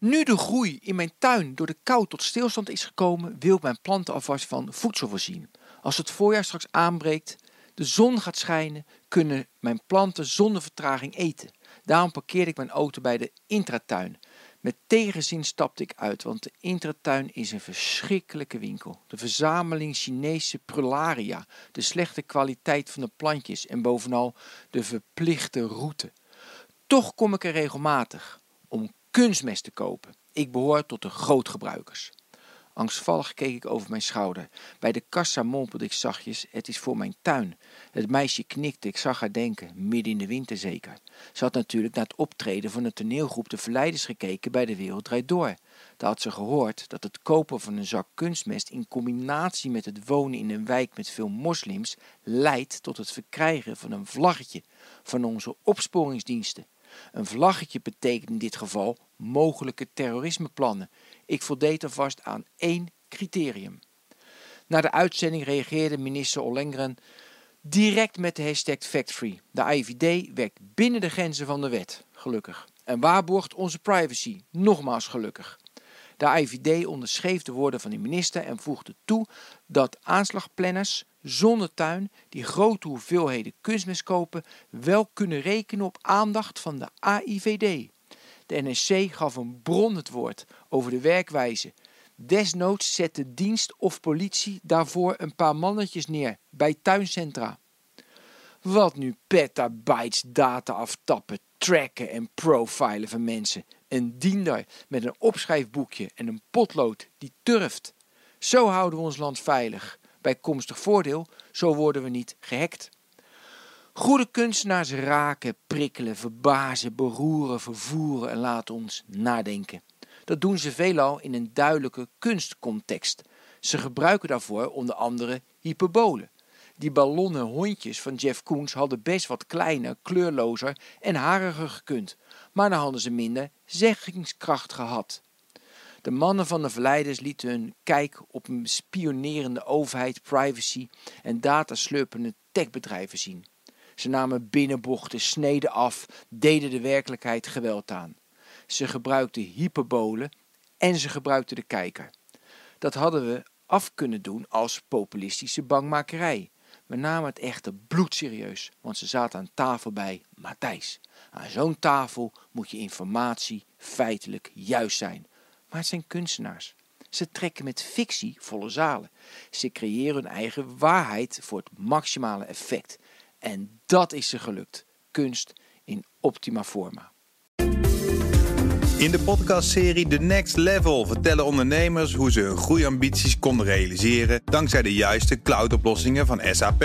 Nu de groei in mijn tuin door de kou tot stilstand is gekomen, wil ik mijn planten alvast van voedsel voorzien. Als het voorjaar straks aanbreekt, de zon gaat schijnen, kunnen mijn planten zonder vertraging eten. Daarom parkeerde ik mijn auto bij de intratuin. Met tegenzin stapte ik uit, want de intratuin is een verschrikkelijke winkel. De verzameling Chinese prularia, de slechte kwaliteit van de plantjes en bovenal de verplichte route. Toch kom ik er regelmatig om kunstmest te kopen. Ik behoor tot de grootgebruikers. Angstvallig keek ik over mijn schouder. Bij de kassa mompelde ik zachtjes: Het is voor mijn tuin. Het meisje knikte, ik zag haar denken, midden in de winter zeker. Ze had natuurlijk naar het optreden van de toneelgroep De Verleiders gekeken bij De Wereld Draait Door. Daar had ze gehoord dat het kopen van een zak kunstmest in combinatie met het wonen in een wijk met veel moslims leidt tot het verkrijgen van een vlaggetje van onze opsporingsdiensten. Een vlaggetje betekent in dit geval mogelijke terrorismeplannen. Ik voldeed alvast aan één criterium. Na de uitzending reageerde minister Ollengren direct met de hashtag FactFree. De IVD werkt binnen de grenzen van de wet, gelukkig. En waarborgt onze privacy, nogmaals gelukkig. De IVD onderschreef de woorden van de minister en voegde toe dat aanslagplanners zonder tuin die grote hoeveelheden kunstmest kopen wel kunnen rekenen op aandacht van de AIVD. De NSC gaf een bron het woord over de werkwijze. Desnoods zet de dienst of politie daarvoor een paar mannetjes neer bij tuincentra. Wat nu petabytes data aftappen, tracken en profilen van mensen. Een diender met een opschrijfboekje en een potlood die turft. Zo houden we ons land veilig. Bijkomstig voordeel, zo worden we niet gehackt. Goede kunstenaars raken, prikkelen, verbazen, beroeren, vervoeren en laten ons nadenken. Dat doen ze veelal in een duidelijke kunstcontext. Ze gebruiken daarvoor onder andere hyperbolen. Die ballonnen hondjes van Jeff Koons hadden best wat kleiner, kleurlozer en hariger gekund, maar dan hadden ze minder zeggingskracht gehad. De mannen van de verleiders lieten hun kijk op een spionerende overheid, privacy en dataslurpende techbedrijven zien. Ze namen binnenbochten, sneden af, deden de werkelijkheid geweld aan. Ze gebruikten hyperbolen en ze gebruikten de kijker. Dat hadden we af kunnen doen als populistische bangmakerij. We namen het echter bloedserieus, want ze zaten aan tafel bij Matthijs. Aan zo'n tafel moet je informatie feitelijk juist zijn. Maar het zijn kunstenaars. Ze trekken met fictie volle zalen. Ze creëren hun eigen waarheid voor het maximale effect. En dat is ze gelukt. Kunst in optima forma. In de podcastserie The Next Level vertellen ondernemers hoe ze hun groeiambities konden realiseren dankzij de juiste cloudoplossingen van SAP.